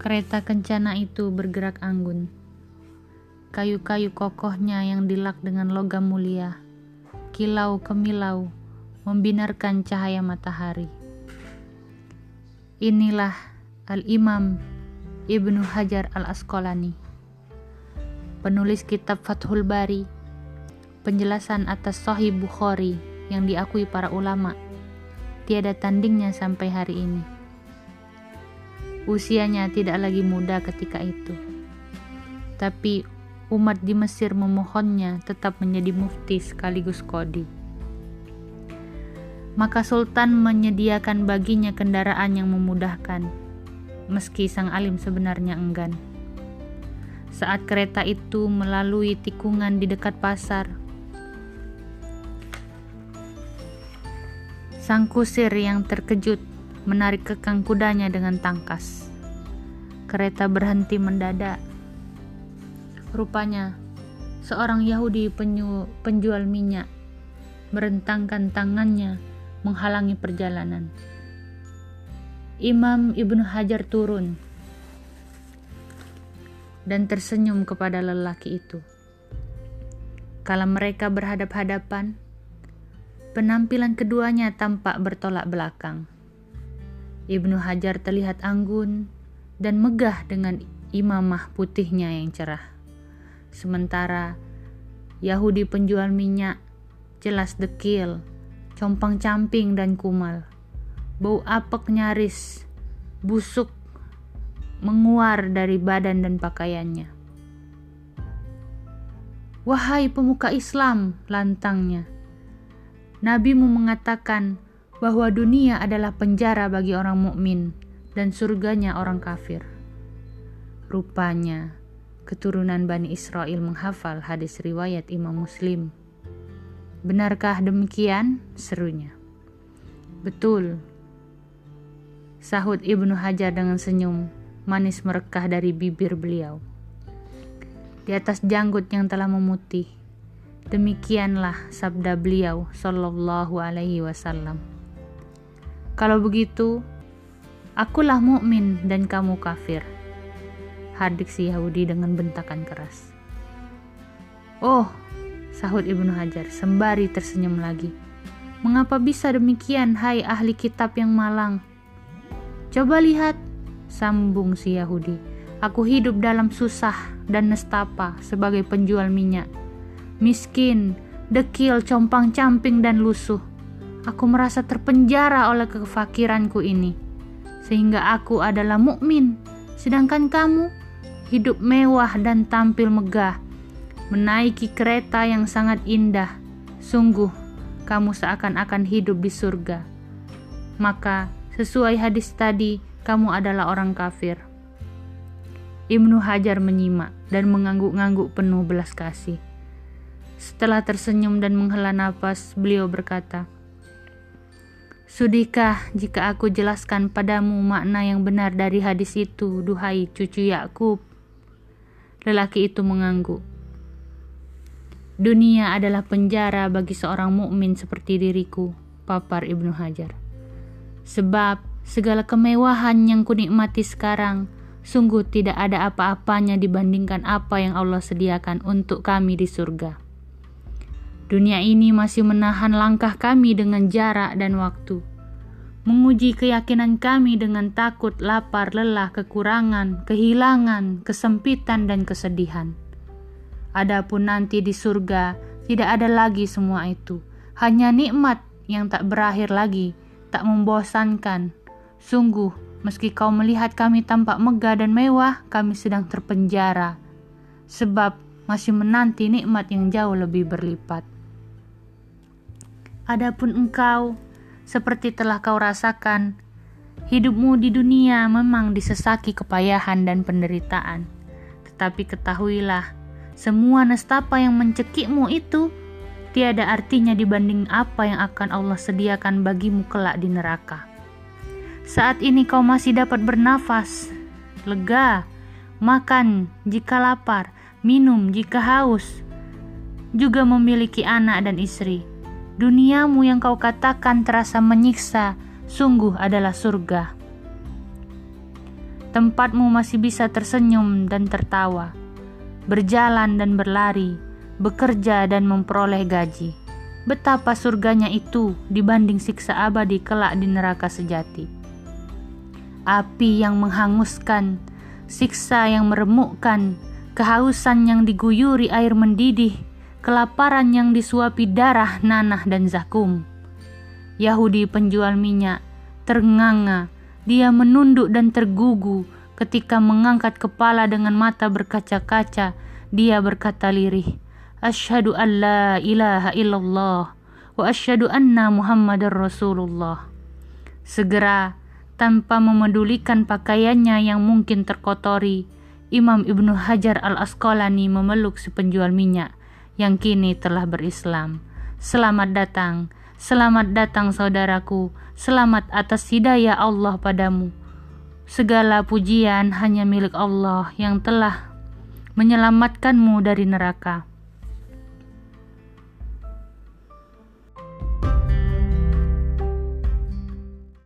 Kereta kencana itu bergerak anggun. Kayu-kayu kokohnya yang dilak dengan logam mulia, kilau kemilau, membinarkan cahaya matahari. Inilah Al-Imam Ibnu Hajar Al-Asqalani, penulis kitab Fathul Bari, penjelasan atas Sahih Bukhari yang diakui para ulama, tiada tandingnya sampai hari ini. Usianya tidak lagi muda ketika itu. Tapi umat di Mesir memohonnya tetap menjadi mufti sekaligus kodi. Maka sultan menyediakan baginya kendaraan yang memudahkan, meski sang alim sebenarnya enggan. Saat kereta itu melalui tikungan di dekat pasar, sang kusir yang terkejut menarik kekang kudanya dengan tangkas. Kereta berhenti mendadak. Rupanya, seorang Yahudi penjual minyak merentangkan tangannya menghalangi perjalanan. Imam Ibnu Hajar turun dan tersenyum kepada lelaki itu. Kala mereka berhadap-hadapan, penampilan keduanya tampak bertolak belakang. Ibnu Hajar terlihat anggun dan megah dengan imamah putihnya yang cerah. Sementara Yahudi penjual minyak jelas dekil, compang-camping dan kumal. Bau apek nyaris, busuk menguar dari badan dan pakaiannya. Wahai pemuka Islam, lantangnya. Nabimu mengatakan, bahwa dunia adalah penjara bagi orang mukmin dan surganya orang kafir. Rupanya, keturunan Bani Israel menghafal hadis riwayat Imam Muslim. Benarkah demikian? Serunya. Betul. Sahut Ibnu Hajar dengan senyum, manis merekah dari bibir beliau. Di atas janggut yang telah memutih, demikianlah sabda beliau sallallahu alaihi wasallam. Kalau begitu, akulah mukmin dan kamu kafir. Hadik si Yahudi dengan bentakan keras. Oh, sahut Ibnu Hajar sembari tersenyum lagi. Mengapa bisa demikian, hai ahli kitab yang malang? Coba lihat, sambung si Yahudi. Aku hidup dalam susah dan nestapa sebagai penjual minyak. Miskin, dekil, compang-camping, dan lusuh Aku merasa terpenjara oleh kefakiranku ini, sehingga aku adalah mukmin, sedangkan kamu hidup mewah dan tampil megah, menaiki kereta yang sangat indah. Sungguh, kamu seakan-akan hidup di surga. Maka, sesuai hadis tadi, kamu adalah orang kafir. Ibnu Hajar menyimak dan mengangguk-angguk penuh belas kasih. Setelah tersenyum dan menghela nafas, beliau berkata, Sudikah jika aku jelaskan padamu makna yang benar dari hadis itu, duhai cucu Yakub? Lelaki itu mengangguk. Dunia adalah penjara bagi seorang mukmin seperti diriku, papar Ibnu Hajar. Sebab segala kemewahan yang kunikmati sekarang sungguh tidak ada apa-apanya dibandingkan apa yang Allah sediakan untuk kami di surga. Dunia ini masih menahan langkah kami dengan jarak dan waktu. Menguji keyakinan kami dengan takut, lapar, lelah, kekurangan, kehilangan, kesempitan, dan kesedihan. Adapun nanti di surga, tidak ada lagi semua itu. Hanya nikmat yang tak berakhir lagi, tak membosankan. Sungguh, meski kau melihat kami tampak megah dan mewah, kami sedang terpenjara. Sebab masih menanti nikmat yang jauh lebih berlipat. Adapun engkau, seperti telah kau rasakan, hidupmu di dunia memang disesaki kepayahan dan penderitaan. Tetapi ketahuilah, semua nestapa yang mencekikmu itu tiada artinya dibanding apa yang akan Allah sediakan bagimu kelak di neraka. Saat ini kau masih dapat bernafas, lega, makan jika lapar, minum jika haus, juga memiliki anak dan istri duniamu yang kau katakan terasa menyiksa, sungguh adalah surga. tempatmu masih bisa tersenyum dan tertawa, berjalan dan berlari, bekerja dan memperoleh gaji. Betapa surganya itu dibanding siksa abadi kelak di neraka sejati. Api yang menghanguskan, siksa yang meremukkan, kehausan yang diguyuri air mendidih, kelaparan yang disuapi darah, nanah, dan zakum. Yahudi penjual minyak ternganga, dia menunduk dan tergugu ketika mengangkat kepala dengan mata berkaca-kaca. Dia berkata lirih, Ashadu an la ilaha illallah wa ashadu anna Muhammadar Rasulullah. Segera, tanpa memedulikan pakaiannya yang mungkin terkotori, Imam Ibnu Hajar al-Asqalani memeluk si penjual minyak yang kini telah berislam. Selamat datang, selamat datang saudaraku, Selamat atas hidayah Allah padamu. Segala pujian hanya milik Allah yang telah menyelamatkanmu dari neraka.